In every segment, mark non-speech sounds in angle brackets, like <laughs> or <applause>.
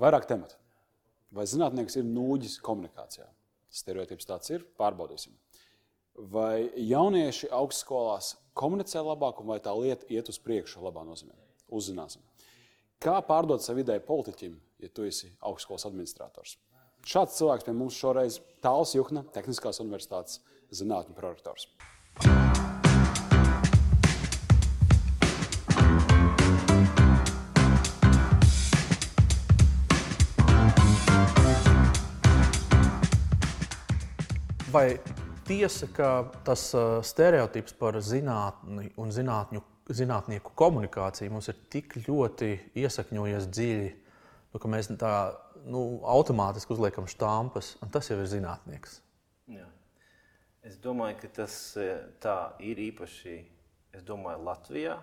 Vairāk tematu. Vai zinātnieks ir nūģis komunikācijā? Stereotips tāds ir, pārbaudīsim. Vai jaunieši augstskolās komunicē labāk, vai tā lieta iet uz priekšu, labā nozīmē? Uzzināsim. Kā pārdot savu ideju politiķim, ja tu esi augstskolas administrators? Šāds cilvēks pie mums šoreiz - Tāls Juhna, Tehniskās universitātes zinātņu prorektors. Vai tiesa, ka tas uh, stereotips par zinātni un zinātņu, zinātnieku komunikāciju mums ir tik ļoti iesakņojies dziļi, nu, ka mēs tā nu, automātiski uzliekam štāmpas, un tas jau ir zinātnieks? Jā. Es domāju, ka tas eh, tā ir īpaši domāju, Latvijā,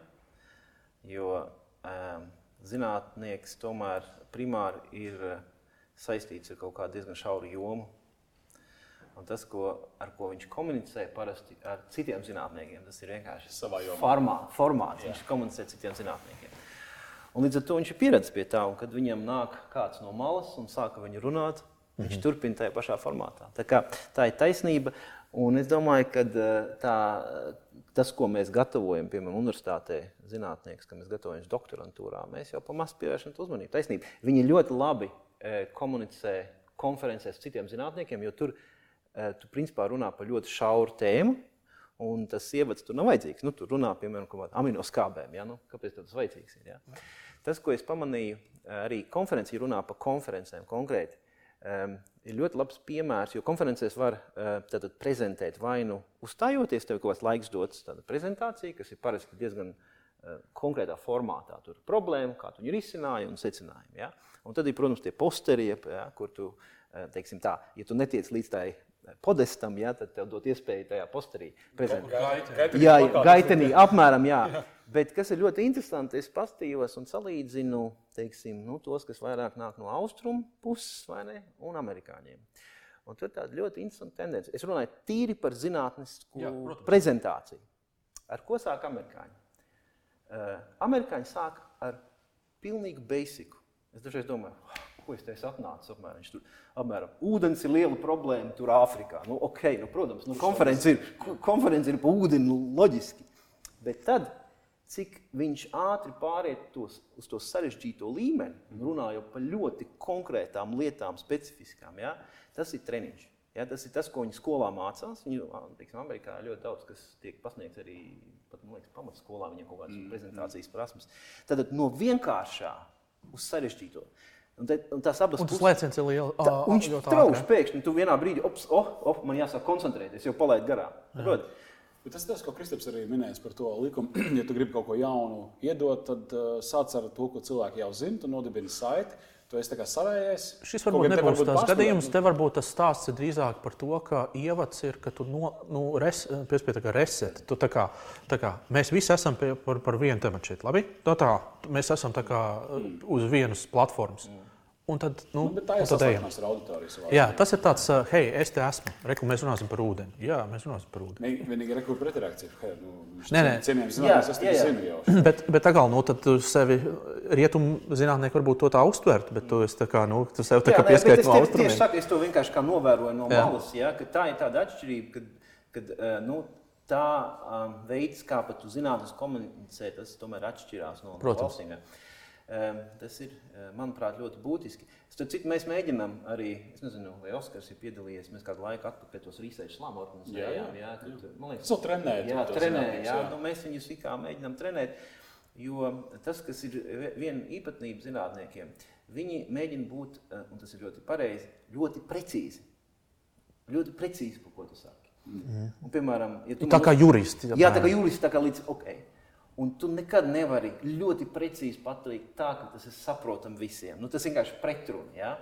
jo um, zinātnieks tomēr primāri ir eh, saistīts ar kaut kādu diezgan šauru jomu. Un tas, ko, ar ko viņš komunicē parasti ar citiem zinātniekiem, tas ir vienkārši formā, formāts. Jā. Viņš komunicē ar citiem zinātniekiem. Un līdz ar to viņš ir pieredzējis pie tā, un kad viņam nāk kāds no malas un sāka viņu runāt, viņš mm -hmm. turpina tajā pašā formātā. Tā, kā, tā ir taisnība. Un es domāju, ka eh, tā, tas, ko mēs gatavojam, piemēram, universitātē, zinātnieks, ka mēs gatavojamies doktorantūrā, mēs jau pamazs pievēršam uzmanību. Taisnība. Viņi ļoti labi e, komunicē konferencēs ar citiem zinātniekiem, jo tur Eh, tu principā runā par ļoti šauru tēmu, un tas ievads tur nav vajadzīgs. Nu, tur runā piemēram par aminoskābēm. Ja? Nu, kāpēc tas vajadzīgs ir? Ja? Tas, ko es pamanīju, eh, arī konferencijā runā par konferencēm konkrēti. Um, ir ļoti labs piemērs, jo konferencēs var uh, tātad, prezentēt vai nu uzstājoties, tev kaut kāds laiks dots tāda prezentācija, kas ir parasti diezgan uh, konkrētā formātā. Tur ir problēma, kā tu viņu risināji un secinājumi. Ja? Un tad ir, protams, tie posteri, ja, kur tu, uh, teiksim tā, ja tu netiec līdz tai podestam, ja, tad tev dot iespēju tajā posterī prezentēt. Jā, gaitenī apmēram, jā. Bet kas ir ļoti interesanti, es pastījos un salīdzinu teiksim, nu, tos, kas vairāk nāk no austrumu puses vai ne, un amerikāņiem. Un tur tāda ļoti interesanta tendence. Es runāju tīri par zinātnisku jā, protams. prezentāciju. Ar ko sāk amerikāņi? Uh, amerikāņi sāk ar pilnīgu basiku. Es dažreiz domāju, ko es teicu, atnācis apmēram. Viņš tur apmēram, ūdens ir liela problēma tur Āfrikā. Nu, ok, nu, protams, nu, konference ir, konference ir pa ūdeni, nu, loģiski. Bet tad, cik viņš ātri pāriet tos, uz to sarežģīto līmeni un runā jau par ļoti konkrētām lietām, specifiskām, ja? tas ir treniņš. Ja, tas ir tas, ko viņi skolā mācās. Viņu, teiksim, Amerikā ir ļoti daudz, kas tiek pasniegts arī pat, liekas, pamatskolā. Viņiem kaut kādas mm. prezentācijas prasmes. Tad no vienkāršā uz sarežģīto. Un, te, un tās abas puses lēciens ir liels. Tā, viņš trauž pēkšņi, tu vienā brīdī, ops, oh, oh, man jāsāk koncentrēties, jo palaid garām. Bet tas ir tas, ko Kristaps arī minēja par to likumu. <clears throat> Ja tu gribi kaut ko jaunu iedot, tad uh, sāc ar to, ko cilvēki jau zina, tu nodibini saiti. Tu esi savējais. Šis varbūt nebūs tas gadījums. Te varbūt tas stāsts ir drīzāk par to, ka ievads ir, ka tu no, nu, res, tā kā reset. Tu tā kā, tā kā, mēs visi esam pie, par, par vienu tematu šeit, labi? Tā tā, mēs esam kā uz vienas platformas. Mm. Un tad, nu, nu, tā ir sasniegšanās ar auditoriju. Jā, tas ir tāds, uh, hei, es te esmu. Reku, mēs runāsim par ūdeni. Jā, mēs runāsim par ūdeni. Vienīgi rekur pretreakcija. Hei, nu, nē, nē. Cienījams zinātnēs, es tikai zinu jau. <clears throat> Bet, bet atkal, nu, tad tu sevi, rietumu zinātnieki varbūt to tā uztvert, bet tu esi tā kā, nu, tu sev tā kā pieskaiti no austrumiem. Tieši saku, es to vienkārši kā novēroju no jā. malas, ja, ka tā ir tāda atšķirība, kad, kad nu, tā um, veids, kā pat tu zinātnes komunicē, tas tomēr atšķirās no, no valstīm. Ja. Tas ir, manuprāt, ļoti būtiski. Starp citu, mēs mēģinām arī, es nezinu, vai Oskars ir piedalījies, mēs kādu laiku atpakaļ tos research slāmu organizējām. Jā, jā, kad, man liekas, tas trenēt. Jā, trenē, jā, jā. Nu, mēs viņus kā mēģinām trenēt, jo tas, kas ir viena īpatnība zinātniekiem, viņi mēģina būt, un tas ir ļoti pareizi, ļoti precīzi. Ļoti precīzi, par ko tu saki. Mm. Un, piemēram, ja tu tā kā juristi. Jā, tā kā juristi, tā kā līdz, ok. Un tu nekad nevari ļoti precīzi pateikt, tā, ka tas ir saprotams visiem. Nu, tas vienkārši pretrunā. Ja?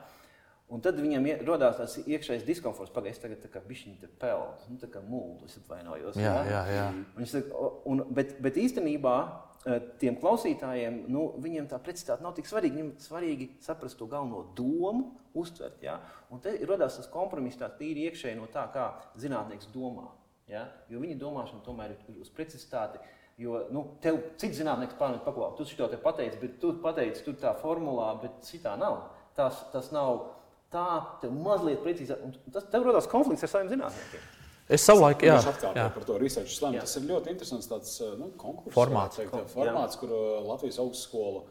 Un tad viņam radās tāds iekšējs diskomforts. Pagaidzi, es tagad kā bišķiņa te peldu, nu, tā kā mūlu, es atvainojos. Jā, jā, jā. Un saka, un, bet, bet īstenībā eh, tiem klausītājiem, nu, viņiem tā precizitāte nav tik svarīga. Viņiem svarīgi saprast to galveno domu, uztvert. Ja? Un te radās tas kompromiss tā tīri iekšēji no tā, kā zinātnieks domā. Ja? Jo viņa domāšana tomēr ir uz precizitāti Jo nu, tev cits zinātnēks pārmet paklāt, tu te pateici, bet tu pateici tur tā formulā, bet citā nav. tas, tas nav tā, tev mazliet precīzāk. un Tas tev rodas konflikts ar saviem zinātniekiem. Es savulaik, jā, Viņš atkārtoja jā. par to research slam. Jā. Tas ir ļoti interesants tāds, nu, konkurss, Formāts. Teikt, formāts, kur uh, Latvijas augstskola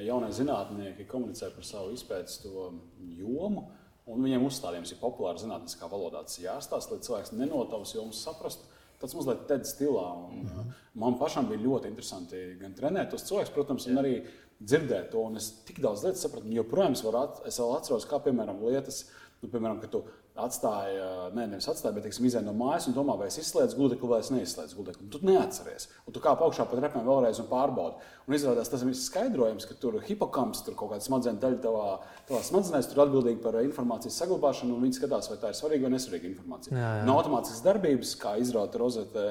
jaunie zinātnieki komunicē par savu izpētes to jomu. Un viņiem uzstādījums ir populāra zinātniskā valodā. Tas jāstāsta, lai cilvēks nenotavas jomas saprastu. Tas mazliet tādā stilā. Un, mm -hmm. Man pašam bija ļoti interesanti gan trenēt tos cilvēkus, protams, un arī dzirdēt to. Un es tik daudz lietas sapratu, es, varu at, es vēl atceros, kā piemēram lietas, nu, piemēram, ka tu atstāji, ne, nevis atstāji, bet teiksim, izēj no mājas un domā, vai es izslēdzu gludekli vai es neizslēdzu gludekli. Un Tu neatceries. Un tu kāp augšā pa trepēm vēlreiz un pārbaudi. Un izrādās tas ir viss skaidrojums, ka tur hipokamps, tur kaut kāda smadzenes daļa tavā, tavā smadzenēs, tur atbildīgi par informācijas saglabāšanu, un viņi skatās, vai tā ir svarīga vai nesvarīga informācija. Jā, jā. No automātiskas darbības, kā izraut rozete,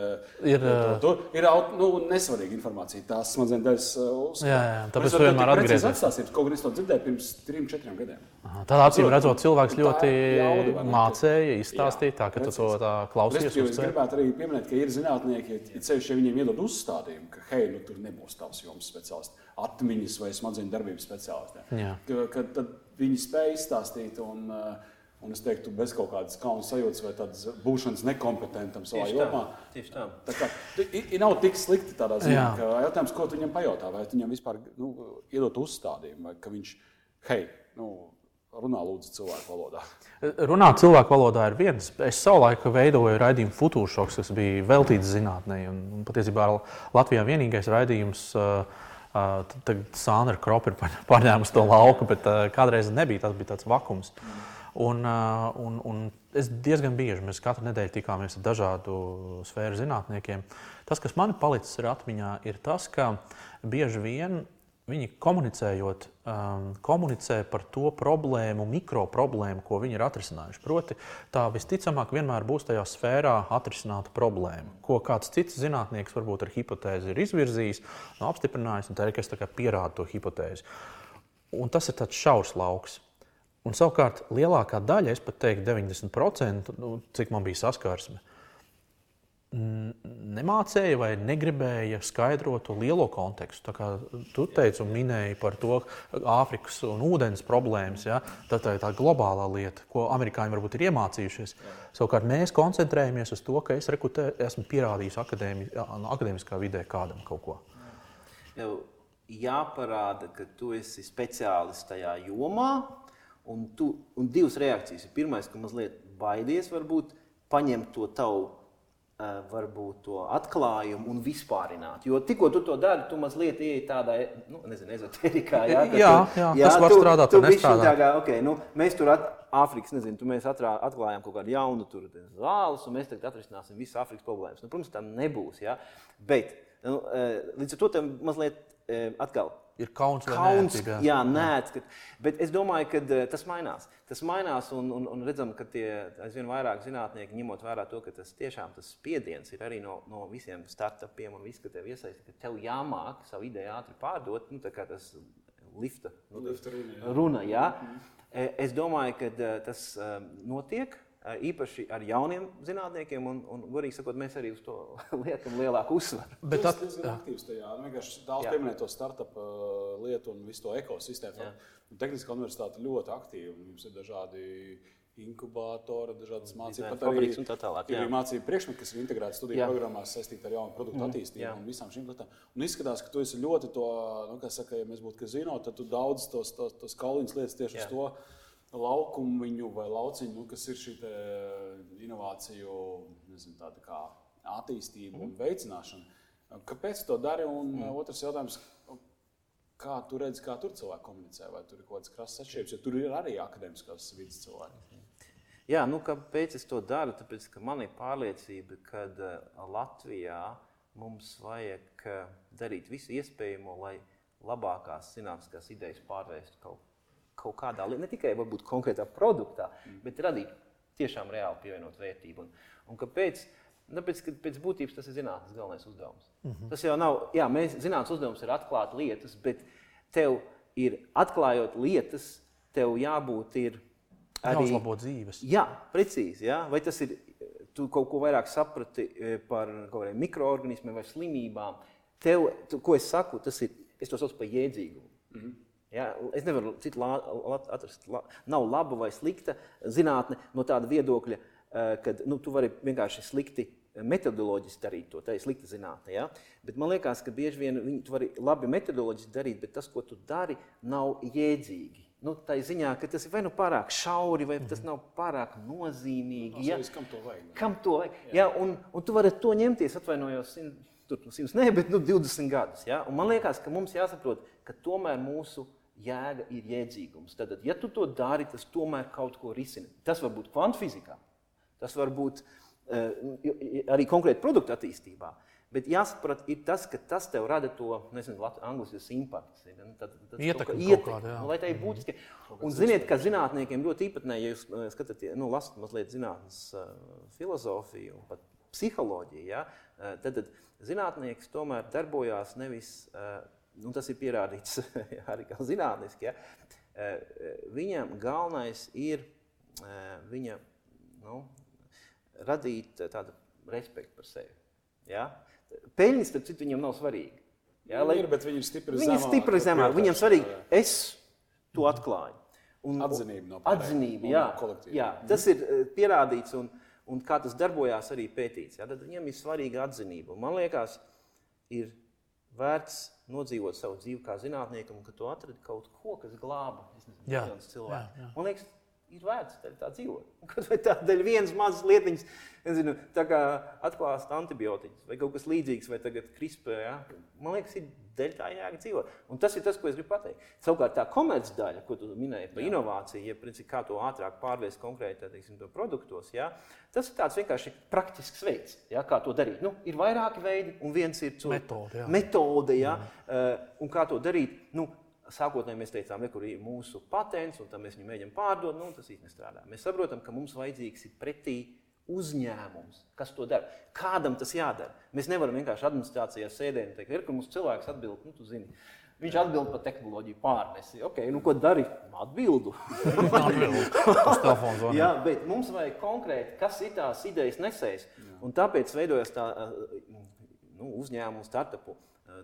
Ir, to, ir aut- nu, nesvarīga informācija. Tās smadzenes daļas uh, uzskata. Jā, jā, tāpēc es tu varu vienmēr atstāstīt, Kaut gan es to dzirdēju pirms trim, četriem gadiem. Aha, Tādā acīm redzot, cilvēks ļoti ir ne? mācīja, izstāstīja, tā, ka tu to tā klausies. Respektīvi, Es gribētu arī pieminēt, ka ir zinātnieki, ja ceļš, ja viņiem iedod uzstādījumu, ka hei, nu, tur nebūs tavs jomas speciālists, atmiņas vai smadzeņu darbības speciālists. Jā. Ka, ka tad viņi spēj izstāstīt. Un, uh, Un es teiktu, bez kaut kādas kaunas sajūtas vai tādas būšanas nekompetentam savā Tieši tā. jomā. Tieši tā. Tā kā, i- i- nav tik slikti tādā ziņā, Jā. ka jautājums, ko tu viņam pajautā, vai tu viņam vispār nu, iedot uzstādījumu, vai ka viņš, hei, nu, runā lūdzu cilvēku valodā. Runāt cilvēku valodā ir viens. Es savulaik veidoju raidījumu Futūršoks, kas bija veltīts zinātnē. un- Patiesībā Latvijā vienīgais raidījums. Tagad Sandra Kropa ir paņēmusi to lauku, bet kādreiz nebija. Tas bija tāds vakums. Un, un, un es diezgan bieži mēs katru nedēļu tikāmies ar dažādu sfēru zinātniekiem. Tas, kas man palicis atmiņā, ir tas, ka bieži vien viņi komunicējot, um, komunicē par to problēmu, mikro problēmu, ko viņi ir atrisinājuši. Proti, tā visticamāk vienmēr būs tajā sfērā atrisināta problēma, ko kāds cits zinātnieks varbūt ar hipotēzi ir izvirzījis, nu, apstiprinājis, un tā ir kas pierāda to hipotēzi. Un tas ir tāds šaurs lauks. Un savukārt lielākā daļa, es pat teiktu, 90%, nu, cik man bija saskarsme, n- nemācēja vai negribēja skaidrot to lielo kontekstu. Tā kā tu teici un minēji par to Āfrikas un ūdens problēmas, ja? tā, tā ir tā globālā lieta, ko amerikāņi varbūt ir iemācījušies. Savukārt mēs koncentrējamies uz to, ka es rekutē, esmu pierādījis akadēmi, akadēmiskā vidē kādam kaut ko. Tev jāparāda, ka tu esi speciālists tajā jomā, un, tu, un divas reakcijas. Pirmā, ka mazliet baidies, varbūt paņemt to tavu. Varbūt to atklājumu un vispārināt. Jo tikko tu to dari, tu mazliet ieej tādā, nu, nezinu, ezoterikā. Jā, Jā, tu- jā, tas var strādāt, tu nestrādāt. tā kā, okay, nu, mēs tur at, Āfrikas, nezinu, tu mēs atrā, atklājām kaut kādu jaunu tur, zāles, un mēs tagad atrisināsim visas Āfrikas problēmas. Nu, protams, tā nebūs. Ja? Bet nu, eh, līdz ar to tam mazliet eh, atkal Ir kauns kauns. neērtība, jā. Nē, bet es domāju, ka eh, tas mainās. Tas mainās, un, un, un redzam, ka tie aizvien vairāk zinātnieki, ņemot vērā to, ka tas tiešām tas spiediens ir arī no, no visiem startupiem un viss, ka tev iesaistīt, ka tev jāmāk savu ideju ātri pārdot, nu, tā kā tas lifta, nu, Lifta runa, jā. runa. Jā. Eh, Es domāju, ka tas notiek. Eh, Īpaši ar jauniem zinātniekiem, un, un godīgi sakot, mēs arī uz to <laughs> liekam lielāku uzsvaru. Bet tas tā, ir diezgan aktīvs tajā. Nu, vienkārši daudz pieminēt to startup uh, lietu un visu to ekosistēmu. Tehniskā universitāte ļoti aktīva. un Jums ir dažādi inkubātori, dažādas arī, fabriks un tā tālāk, ir jā. arī mācību priekšmeti, kas ir integrēti studiju Jā. programmās saistīti ar jaunu produktu attīstību jā. un visām šīm lietām. Un izskatās, ka tu esi ļoti to, nu, kā saka, ja mēs būtu kas zinot, tad tu daudz tos, tos, tos kauliņus lietas tieši Jā. uz to laukumu viņu vai lauciņu, nu, kas ir šī te inovāciju nezinu, kā attīstība Mhm. un veicināšana. Kāpēc to dari? Un mm. otrs jautājums, kā tu redzi, kā tur cilvēki komunicē, vai tur ir kaut kādas krasas atšķirības, jo tur ir arī akadēmiskās vidas cilvēki. Jā, nu, kāpēc es to daru? Tāpēc, ka man ir pārliecība, ka uh, Latvijā mums vajag darīt visu iespējamo, lai labākās zinātniskās idejas pārvērstu kaut, kaut kādā, li- ne tikai varbūt konkrētā produktā, bet radīt tiešām reāli pievienot vērtību. Un, un kāpēc? Tāpēc, ka pēc būtības tas ir zinātnīs galvenais uzdevums. Mm -hmm. Tas jau nav, jā, mēs zinātnīs uzdevums ir atklāt lietas, bet tev ir atklājot lietas, tev jābūt ir arī jāuzlabo dzīves. Jā, precīzi. Jā. Vai tas ir, tu kaut ko vairāk saprati eh, par mikroorganismiem vai slimībām? Tev, tu, ko es saku, tas ir, es to saucu par jēdzīgumu. Mm -hmm. Ja? Es nevaru citu la, la, atrast, la, nav laba vai slikta zinātne no tāda viedokļa, ka nu, tu vari vienkārši slikti metodoloģiski darīt to. Tā ir slikta zinātne. Ja? Bet man liekas, ka bieži vien viņi to var labi metodoloģiski darīt, bet tas, ko tu dari, nav jēdzīgi. Nu, tā ir ziņā, ka tas ir vai nu pārāk šauri, vai tas nav pārāk nozīmīgi. Ja? Kam to vajag? Kam to vajag? Ja? Un, un tu vari to ņemties, atvainojos, tur nu, simts, ne, bet nu, 20 gadus. Ja? Un man liekas, ka mums jāsaprot, ka tomēr mūsu jēga ir jēdzīgums. Tad, ja tu to dari, tas tomēr kaut ko risina. Tas var būt kvantfizikā, tas var būt uh, Eh, arī konkrēti produktu attīstībā. Bet jāsaprot, ir tas, ka tas tev rada to, nezinu, angļuiski impakts. Ir, nu, tad, tad ietekmi, ietekmi kāda, nu, lai tā ir būtiski. Un ziniet, ka zinātniekiem ļoti īpatnēji, ja jūs eh, skatāties, nu, lasat mazliet zinātnes uh, filozofiju un pat psiholoģiju, ja, tad, tad zinātnieks tomēr darbojās nevis, uh, nu, tas ir pierādīts <laughs> arī zinātniski, ja, viņam galvenais ir viņa, nu, radīt tādu respektu par sevi. Ja? Peļņas, starp citu, viņam nav svarīgi. Ja, lai, ir, bet viņi ir stipri viņi zemāk. Stipri zemāk. Viņam svarīgi, es to atklāju. Un, atzinība no pārējiem. Atzinība, jā, jā, tas ir pierādīts un, un kā tas darbojās arī pētīts. Ja? Tad viņam ir svarīga atzinība. Un man liekas, ir vērts nodzīvot savu dzīvi kā zinātniekam, ka tu atradi kaut ko, kas glāba cilvēku. Man liekas, ir vērts tā dzīvot. <laughs> Kaut vai tādēļ viens mazs lietiņš, nezinu, tā kā atklāst antibiotikas vai kaut kas līdzīgs, vai tagad CRISPR, ja? man liekas, ir dēļ tā jēga dzīvot. Un tas ir tas, ko es gribu pateikt. Savukārt tā komerces daļa, ko tu minēji par inovāciju, ja princip, kā to ātrāk pārvērst konkrēti teiksim, produktos, ja? tas ir tāds vienkārši praktisks veids, ja? kā to darīt. Nu, ir vairāki veidi, un viens ir metode. Ja? metode ja? mm. uh, un kā to darīt. Nu, Sākotnēji mēs teicām, ka ir mūsu patents, un mēs viņu mēģinām pārdot. Nu, tas īstenībā nestrādā. Mēs saprotam, ka mums vajadzīgs ir pretī uzņēmums, kas to dara. Kādam tas jādara? Mēs nevaram vienkārši administrācijā sēdēt un teikt, ka mums cilvēks atbild, nu, tu zini. Viņš atbild par tehnoloģiju pārnesi. Okay, nu, ko dari? Atbildu. <laughs> Jā, bet mums vajag konkrēti, kas ir tās idejas nesējs. Un tāpēc veidojas tā nu, uzņēmuma startupu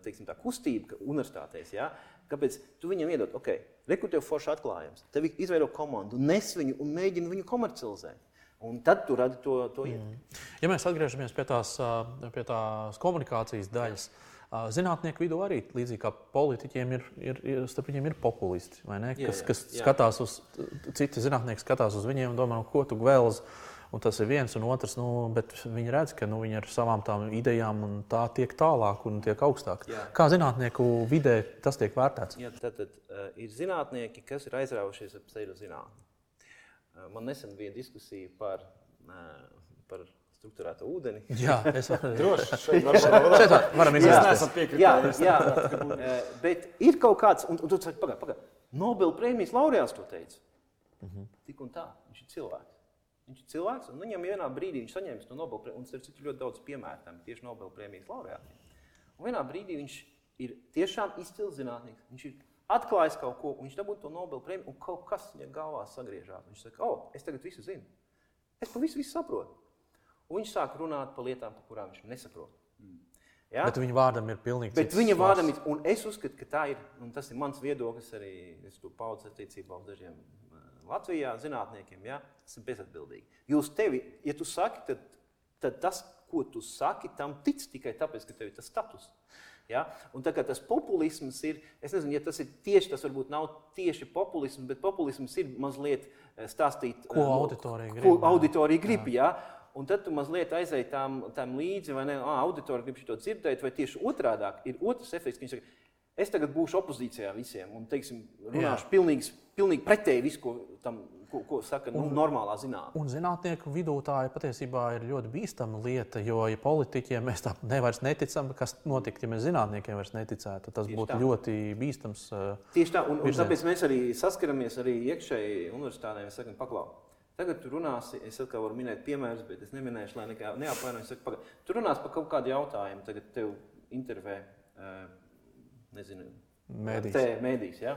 teiksim, tā kustība universitātēs. Ja? Kāpēc tu viņam iedod, ok, rekrutē forši atklājums, tev izveido komandu, nes viņu un mēģina viņu komercializēt. Un tad tu radi to, to ietekmi. Mm. Ja mēs atgriežamies pie tās, pie tās komunikācijas daļas, zinātnieku vidū arī līdzīgi kā politiķiem ir, ir, ir, starp viņiem ir populisti, kas, jā, jā, kas jā. skatās uz, citi zinātnieki skatās uz viņiem un domā, nu, ko tu vēlaties Un tas ir viens, un otrs, nu, bet viņi redz, ka nu, viņi ar savām tām idejām tā tiek tālāk un tiek augstāk. Jā. Kā zinātnieku vidē tas tiek vērtēts? Jā, tad, tad uh, ir zinātnieki, kas ir aizraujušies ar pseidozinātni. Uh, man nesen bija diskusija par, uh, par struktūrēto ūdeni. <laughs> Jā, es <laughs> droši šeit varam, varam izvēlēties. Jā, jā, <laughs> bet ir kaut kāds, un, un tu saki, pagaidi, pagaidi, Nobel prēmijas laureāts to teica. Mhm. -huh. Tik un tā, viņš ir cilvēks. Viņš ir cilvēks, un viņam vienā brīdī viņš saņēma to Nobel prēmiju, un tas ir ļoti daudz piemēru tam tieši Nobel prēmijas laureātiem. Un vienā brīdī viņš ir tiešām izcils zinātnieks. Viņš ir atklājis kaut ko, viņš dabūja to Nobel prēmiju, un kaut kas viņam galvā sagriežās. Viņš saka, oh, es tagad visu zinu. Es pa visu, visu saprotu. Un viņš sāk runāt par lietām, par kurām viņš nesaprot. Mm. Ja? Bet viņa vārdam ir pilnīgi cits. Bet viņa vārdam ir, un es uzskatu, ka tā ir, un tas ir mans viedoklis arī, es to paudzes attiecībā uz dažiem Latvijā zinātniekiem, ja, tas ir bezatbildīgi. Jūs tevi, ja tu saki, tad, tad tas, ko tu saki, tam tic tikai tāpēc, ka tev ir tas status. Ja? Un tā kā tas populisms ir, es nezinu, ja tas ir tieši, tas varbūt nav tieši populisms, bet populisms ir mazliet eh, stāstīt, ko eh, auditorija grib. Ko auditorija grib jā. Ja? Un tad tu mazliet aizēji tam, tam līdzi, vai ne? Ah, auditorija grib šo dzirdēt, vai tieši otrādi ir otrs efekts, ka viņš saka, es tagad būšu opozīcijā visiem un teiksim, runāšu pilnīgi, pilnīgi pretēji visu, ko, tam, ko, ko saka nu, un, normālā zinātnē. Un zinātnieku vidū tā ir patiesībā ir ļoti bīstama lieta, jo ja politiķiem mēs tā nevairs neticam, kas notikt, ja mēs zinātniekiem vairs neticētu. Tas Tieši būtu tā. ļoti bīstams. Tieši tā, un, un tāpēc mēs arī saskaramies arī iekšēji universitātē. Mēs sakam, paklau. Tagad tu runāsi, es atkal varu minēt piemērus, bet es neminēšu, lai neapvainojos. Tu runāsi par kaut kādu jautājumu, tagad tev intervē. Nezinu, mēdīs. Te, mēdīs ja?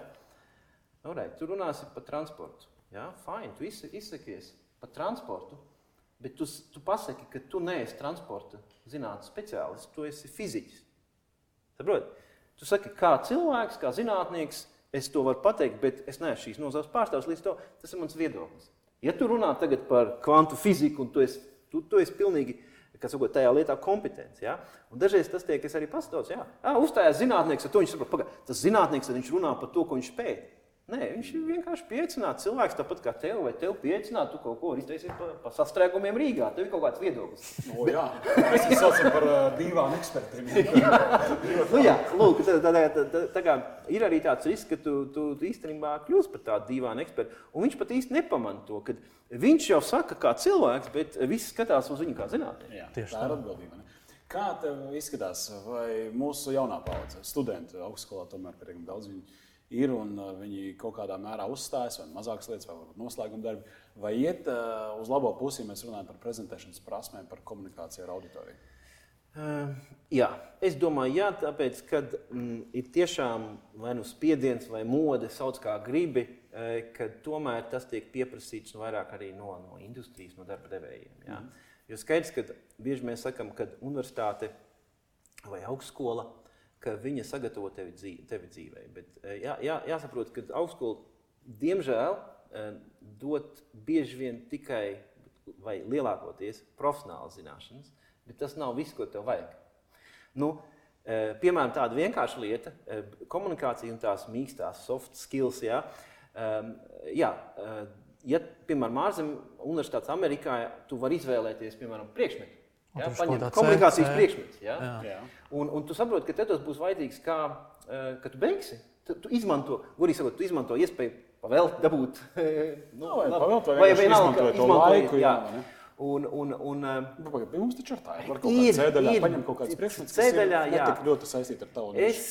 Right, tu runāsi par transportu. Ja? Fine, tu izsakies par transportu, bet tu, tu pasaki, ka tu neesi transporta zinātnes speciālists, tu esi fiziķis. Saproti? Tu saki, kā cilvēks, kā zinātnieks, es to varu pateikt, bet es neesmu šīs nozares pārstāvis. Līdz to tas ir mans viedoklis. Ja tu runā tagad par kvantu fiziku, un tu esi, tu, tu esi pilnīgi sakot, tajā lietā kompetents. Ja? Un dažreiz tas tiek arī pastāstīts, ja uzstājās zinātnēks, ar to viņš saprot, ka tas zinātnēks, viņš runā par to, ko viņš pēta. Nē, viņš ir vienkārši pieaicināts cilvēks, tāpat kā tev, vai tev pieaicinātu, tu kaut ko izteiksi par, par sastrēgumiem Rīgā. Tev ir kaut kāds viedoklis. <laughs> No, jā, <laughs> mēs viņus saucam par uh, divām ekspertiem. <laughs> nu, jā, lūk, tā, tā, tā, tā, tā kā ir arī tāds risks, ka tu, tu, tu īstenībā kļūsi par tādu dīvainu ekspertu. Un viņš pat īsti nepamanā to, ka viņš jau saka kā cilvēks, bet viss skatās uz viņu kā zinātnē. Tieši tā ir atbildība. Ne? Kā tev izskatās, vai mūsu jaunā paudze, studenti augstskolā tomēr pietiekami daudz viņi ir un uh, viņi kaut kādā mērā uzstājas, vai mazākas lietas, vai varbūt noslēguma darbi, vai iet uh, uz labo pusi, ja mēs runājam par prezentēšanas prasmēm, par komunikāciju ar auditoriju? Uh, jā, es domāju, jā, tāpēc, ka mm, ir tiešām vai nu spiediens, vai mode, sauc kā gribi, uh, ka tomēr tas tiek pieprasīts vairāk arī no, no industrijas, no darba devējiem. Jā. Mm. Jo skaidrs, ka bieži mēs sakām, ka universitāte vai augstskola ka viņa sagatavo tevi, dzīve, tevi dzīvē. Bet eh, jā, jā, jāsaprot, ka augstskola diemžēl eh, dod bieži vien tikai vai lielākoties profesionālas zināšanas, bet tas nav viss, ko tev vajag. Nu, eh, piemēram, tāda vienkārša lieta - komunikācija un tās mīkstās soft skills. Jā, ehm, jā, ja, piemēram, ārzemēs universitātes Amerikā, tu vari izvēlēties, piemēram, priekšmetu. Ja, paņemt komunikācijas priekšmetus. Ja? Jā. Jā. Un, un tu saproti, ka tas būs vajadzīgs, kā, kad tu beigsi. Tu, tu izmanto, gudīgi sakot, tu izmanto iespēju pavēlt, dabūt. <laughs> nu, vai pavēlt, vai, vai vienalga, izmanto laiku. Jā. Jā. Un, un, un, nu, pagaid, mums taču ir tā, var kaut kādā cēdaļā paņemt kaut kādas priekšmetus, kas ir netik ļoti saistīti ar tavu. Es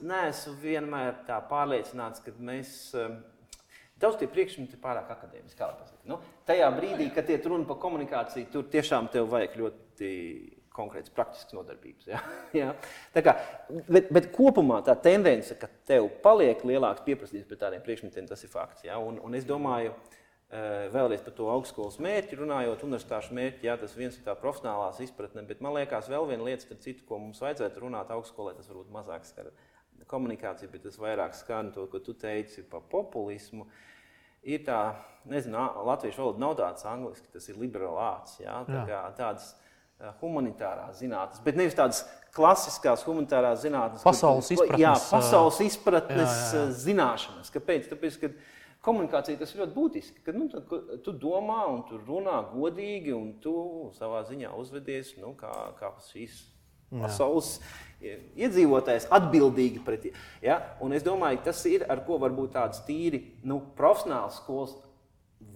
neesmu vienmēr tā pārliecināts, ka mēs Daudz tie priekšmeti ir pārāk akadēmiski. Nu, tajā brīdī, kad iet runa par komunikāciju, tur tiešām tev vajag ļoti konkrēts praktisks nodarbības. Ja? <laughs> Ja? Kā, bet, bet kopumā tā tendence, ka tev paliek lielāks pieprasījums pēc tādiem priekšmetiem, tas ir fakts. Ja? Un, un es domāju, eh, vēlreiz par to augstskolas mērķi runājot, universitāšu mērķi, jā, tas viens ir tā profesionālās izpratne, bet man liekas, vēl viena lieta, starp citu, ko mums vajadzētu runāt augstskolē, tas varbūt mazāk skar komunikāciju, bet tas vairāk skan to, ko tu teici par populismu. Ir tā, nezinu, latviešu valoda nav tāds angliski, tas ir liberāls, tā kā tāds humanitārās zinātnes, bet nevis tādas klasiskās humanitārās zinātnes. Pasaules izpratnes. Jā, pasaules izpratnes jā, jā, jā. zināšanas. Kāpēc? Tāpēc, ka komunikācija tas ir ļoti būtiski. Kad, nu, tad, tu domā un tu runā godīgi un tu savā ziņā uzvedies nu, kā, kā šīs pasaules iedzīvotājs atbildīgi pret viņu. Ja? Un es domāju, tas ir ar ko varbūt tāds tīri nu, profesionāls skolas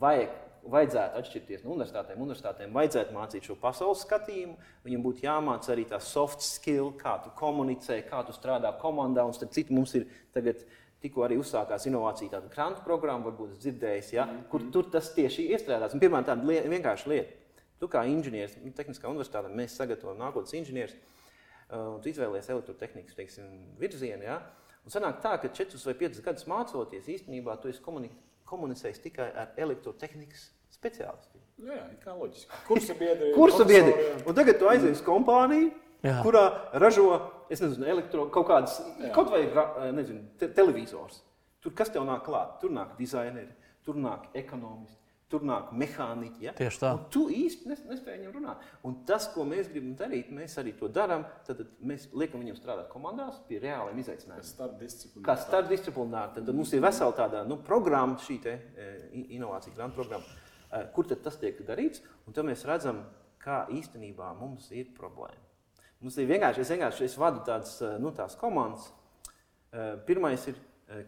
vajag. Vajadzētu atšķirties no universitātēm. Universitātēm vajadzētu mācīt šo pasaules skatījumu. Viņam būtu jāmācās arī tā soft skill, kā tu komunicē, kā tu strādā komandā. Un starp citu, mums ir tagad tikko arī uzsākās inovācija, tāda grantu programma, varbūt dzirdējis, ja, -hmm. kur tur tas tieši iestrādās. Un, piemēram, tāda lieta, vienkārša lieta. Tu kā inženieris, nu, tehniskā universitātē, mēs sagatavojam nākotnes inženierus un tu izvēlies elektrotehnikas teiksim, virzienu. Ja? Un sanāk tā, ka 4 vai 5 gadus mācoties, īstenībā tu esi komunicējis tikai ar elektrotehnikas speciālistiem. Jā, jā, kā loģiski. Kursa biedri? <laughs> Kursa biedri. Un tagad tu aizies uz kompāniju, jā. kurā ražo, es nezinu, elektro, kaut kādas, jā. kaut vai, nezinu, te, televizors. Tur kas tev nāk klāt? Tur nāk dizaineri, tur nāk ekonomisti, tur nāk mehāniķi. Ja? Tieši tā. Un tu īsti nes, nespēji viņam runāt. Un tas, ko mēs gribam darīt, mēs arī to darām. Tad mēs liekam viņam strādāt komandās pie reāliem izaicinājumiem. Kā starpdisciplināri. Tad, mums ir vesela tāda nu, programma, šī te, e, inovācija grāmatu programma, e, kur tas tiek darīts. Un tad mēs redzam, kā īstenībā mums ir problēma. Mums ir vienkārši, es vienkārši es vadu tādas e, nu, komandas. Pirmais ir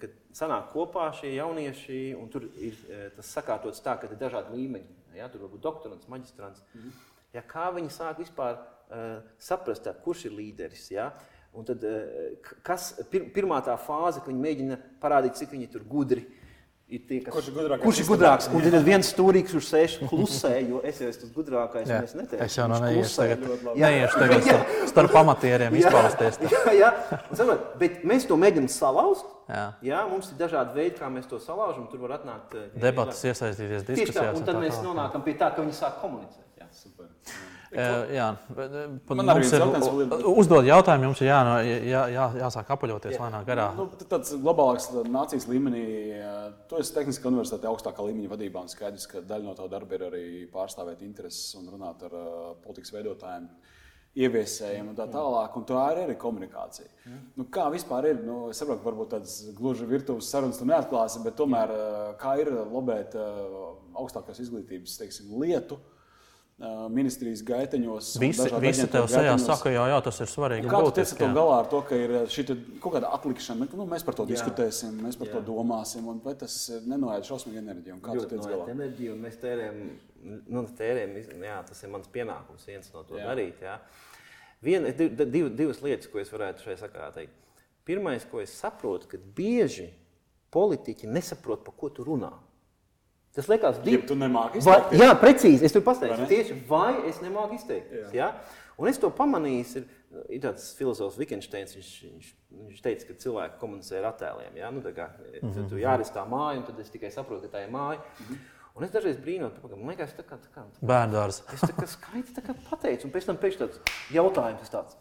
kad sanāk kopā šie jaunieši, un tur ir eh, tas sakārtots tā, ka ir dažādi līmeņi. Ja, tur var būt doktorants, maģistrants. Mm -hmm. ja, kā viņi sāk vispār uh, saprast, tā, kurš ir līderis? Ja? Un tad, uh, kas, pir, pirmā tā fāze, kad viņi mēģina parādīt, cik viņi ir gudri, ir tie, kas, kurš ir gudrāks. Kurš ir gudrāks? Un tad viens stūrīgs, kurš sēž klusē, jo es esmu tas gudrākais. Jā, es. Es jau no neiešu tagad, neiešu tagad starp, starp pamatieriem izpausties. Jā, jā. Saprot, bet mēs to mēģinām salauzt. Jā. jā, mums ir dažādi veidi, kā mēs to salaužam. Tur var atnākt eh, debatas, iesaistīties diskusijās. Un tad mēs nonākam pie tā, ka viņi sāk komunicēt. Jā. Super. Jā, man arī ir jautājums. Ir, uzdod jautājumu, jums ir jā, jā, jā, jāsāk apaļoties lēnā garā. Nu, tāds globālāks nācijas līmenī, tu esi tehniski universitāte augstākā līmeņa vadībā un skaidrs, ka daļa no tā darba ir arī pārstāvēt intereses un runāt ar politikas veidotājiem. Ieviesējiem un tā tālāk, un tā ir arī komunikācija. Mm. Nu, kā vispār ir? Nu, es saprotu, varbūt tādas gluži virtuves sarunas tu neatklāsi, bet tomēr kā ir lobēt augstākās izglītības teiksim, lietu, uh, ministrijas gaiteņos. Visi, visi tev sejā saka, jā, jā, tas ir svarīgi. Kā tu tiec to galā ar to, ka ir šī kaut kāda atlikšana? Nu, mēs par to jā. diskutēsim, mēs par jā. to domāsim, un vai tas nenoēd šausmīgu enerģiju? Kā tu tiec galā? Enerģiju, un mēs tērējam, nu, tērējam, jā, tas ir mans pienākums, viens no to jā. darīt. Jā. Viena, div, divas lietas, ko es varētu šajā sakarā teikt. Pirmais, ko es saprotu, ka bieži politiķi nesaprot, par ko tu runā. Tas liekas divi. Ja tu nemāki izteikties. Vai, jā, precīzi. Es tur pateikšu tieši, vai es nemāku izteikties. Jā? Un es to pamanīju, ir, ir tāds filozofs Wittgensteins, viņš, viņš, viņš teica, ka cilvēki komunicē ar attēliem. Jā? Nu, kā, tu, tu mhm. jāris tā māja, un tad es tikai saprotu, ka tā ir māja. Mm -hmm. Un es dažreiz brīnos, man liekas, tā kā, tā kā bērns. Es tā kā skaidri tā kā pateicu, un pēc tam pēkšņi tāds jautājums tāds.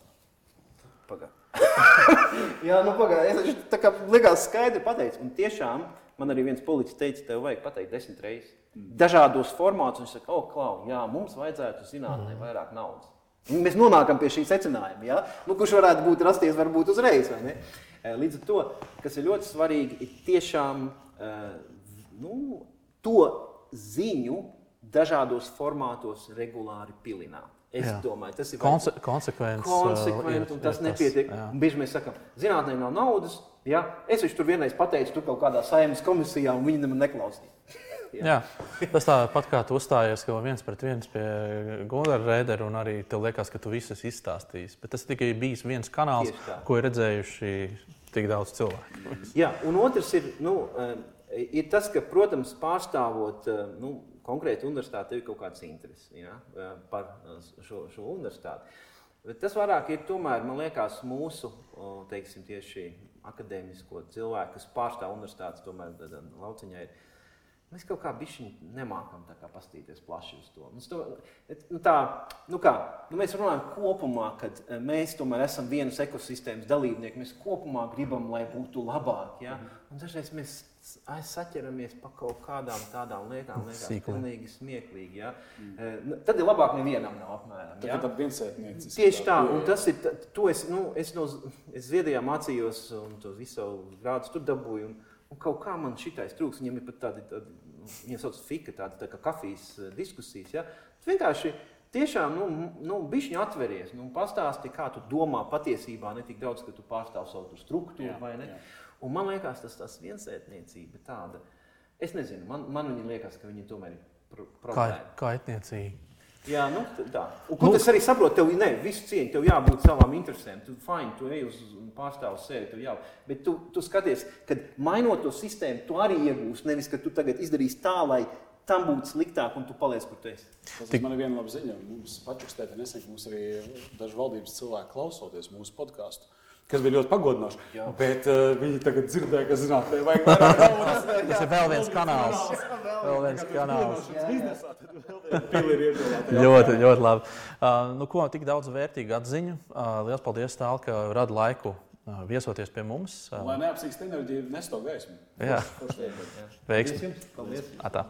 Pagā. <laughs> jā, nu pagā, es tā kā likās skaidri pateicu, un tiešām Man arī viens politiķis teica, tev vajag pateikt desmit reizes. Dažādos formātos viņš saka, oh, klau, jā, mums vajadzētu zinātnē vairāk naudas. Mēs nonākam pie šī secinājuma, ja? nu, kurš varētu būt rasties varbūt uzreiz. E, līdz ar to, kas ir ļoti svarīgi, ir tiešām e, nu, to ziņu dažādos formātos regulāri pilināt. Es jā. domāju, tas ir Konse konsekvents. Konsekventi, uh, un tas ir, nepietiek. Bieži mēs sakām, zinātnē nav naudas. Ja? Es viņš tur vienreiz pateicu, tu kaut kādā saimnes komisijā, un viņi man neklausīja. <laughs> Jā. Jā, tas tāpat kā tu uzstājies, ka viens pret viens pie Gunara Rēdera, un arī tev liekas, ka tu visu esi izstāstījis. Bet tas tikai bijis viens kanāls, ko ir redzējuši tik daudz cilvēku. <laughs> Jā, un otrs ir, nu, eh, ir tas, ka, protams, pārstāvot eh, nu, konkrēti universitāti, ir kaut kāds intereses ja, par šo, šo universitāti. Bet tas vairāk ir tomēr, man liekas, mūsu teiksim, tieši akadēmisko cilvēku, kas pārstāv universitātes, tomēr lauciņā ir. Mēs kaut kā bišķiņi nemākam tā kā pastīties plaši uz to. Mums to nu tā, nu kā, nu mēs runājam kopumā, kad mēs tomēr esam vienas ekosistēmas dalībnieki. Mēs kopumā gribam, lai būtu labāk. Ja? Un dažreiz mēs saķeramies pa kaut kādām tādām lietām, kas ir pilnīgi smieklīgi. Ja? Mm. Tad ir labāk, nevienam nav apmēram. Ja? Tā ir viensētniecība. Tieši tā, un tas ir, to es, nu, es no es Zviedrijā mācījos un tos visu grādus tur dabūju. Un, un kaut kā man šitais trūks, viņam ir pat tādi, tādi viņiem sauc fika, tādi tā kā kafijas diskusijas. Ja? Vienkārši tiešām, nu, nu bišķiņi atveries, nu, pastāsti, kā tu domā patiesībā, ne tik daudz, ka tu pārstāv savu struktūru jā, vai ne. Jā. Un man liekas, tas tas viensētniecība tāda. Es nezinu, man, man viņa liekas, ka viņi tomēr ir pro problēma. Kā, kaitniecīgi. Jā, nu, tā. Un, ko nu, es arī saprotu, tev ne, visu cieņu, tev jābūt savām interesēm. Tu fine, tu ej uz pārstāvu sevi, tev jau. Bet tu, tu skaties, ka mainot to sistēmu, tu arī iegūsi. Nevis, ka tu tagad izdarīsi tā, lai tam būtu sliktāk, un tu paliec, kur tu esi. Tas Tik... man ir viena laba ziņa. Mums pačukstēta nesen, ka mums arī daži valdības cilvēki klausoties mūsu podkāstu kas bija ļoti pagodinoši. Jā. Bet uh, viņi tagad dzirdēja, ka zinātnē vajag vairāk <laughs> naudas. Tas ir vēl viens kanāls. vēl viens kanāls. ļoti, ļoti labi. Uh, nu, ko, tik daudz vērtīgu atziņu. Uh, liels paldies, Tāl, ka rada laiku uh, viesoties pie mums. Uh, Lai neapsīkst enerģiju, nesto gaismu. Jā. Veiksmi. Paldies. Atā.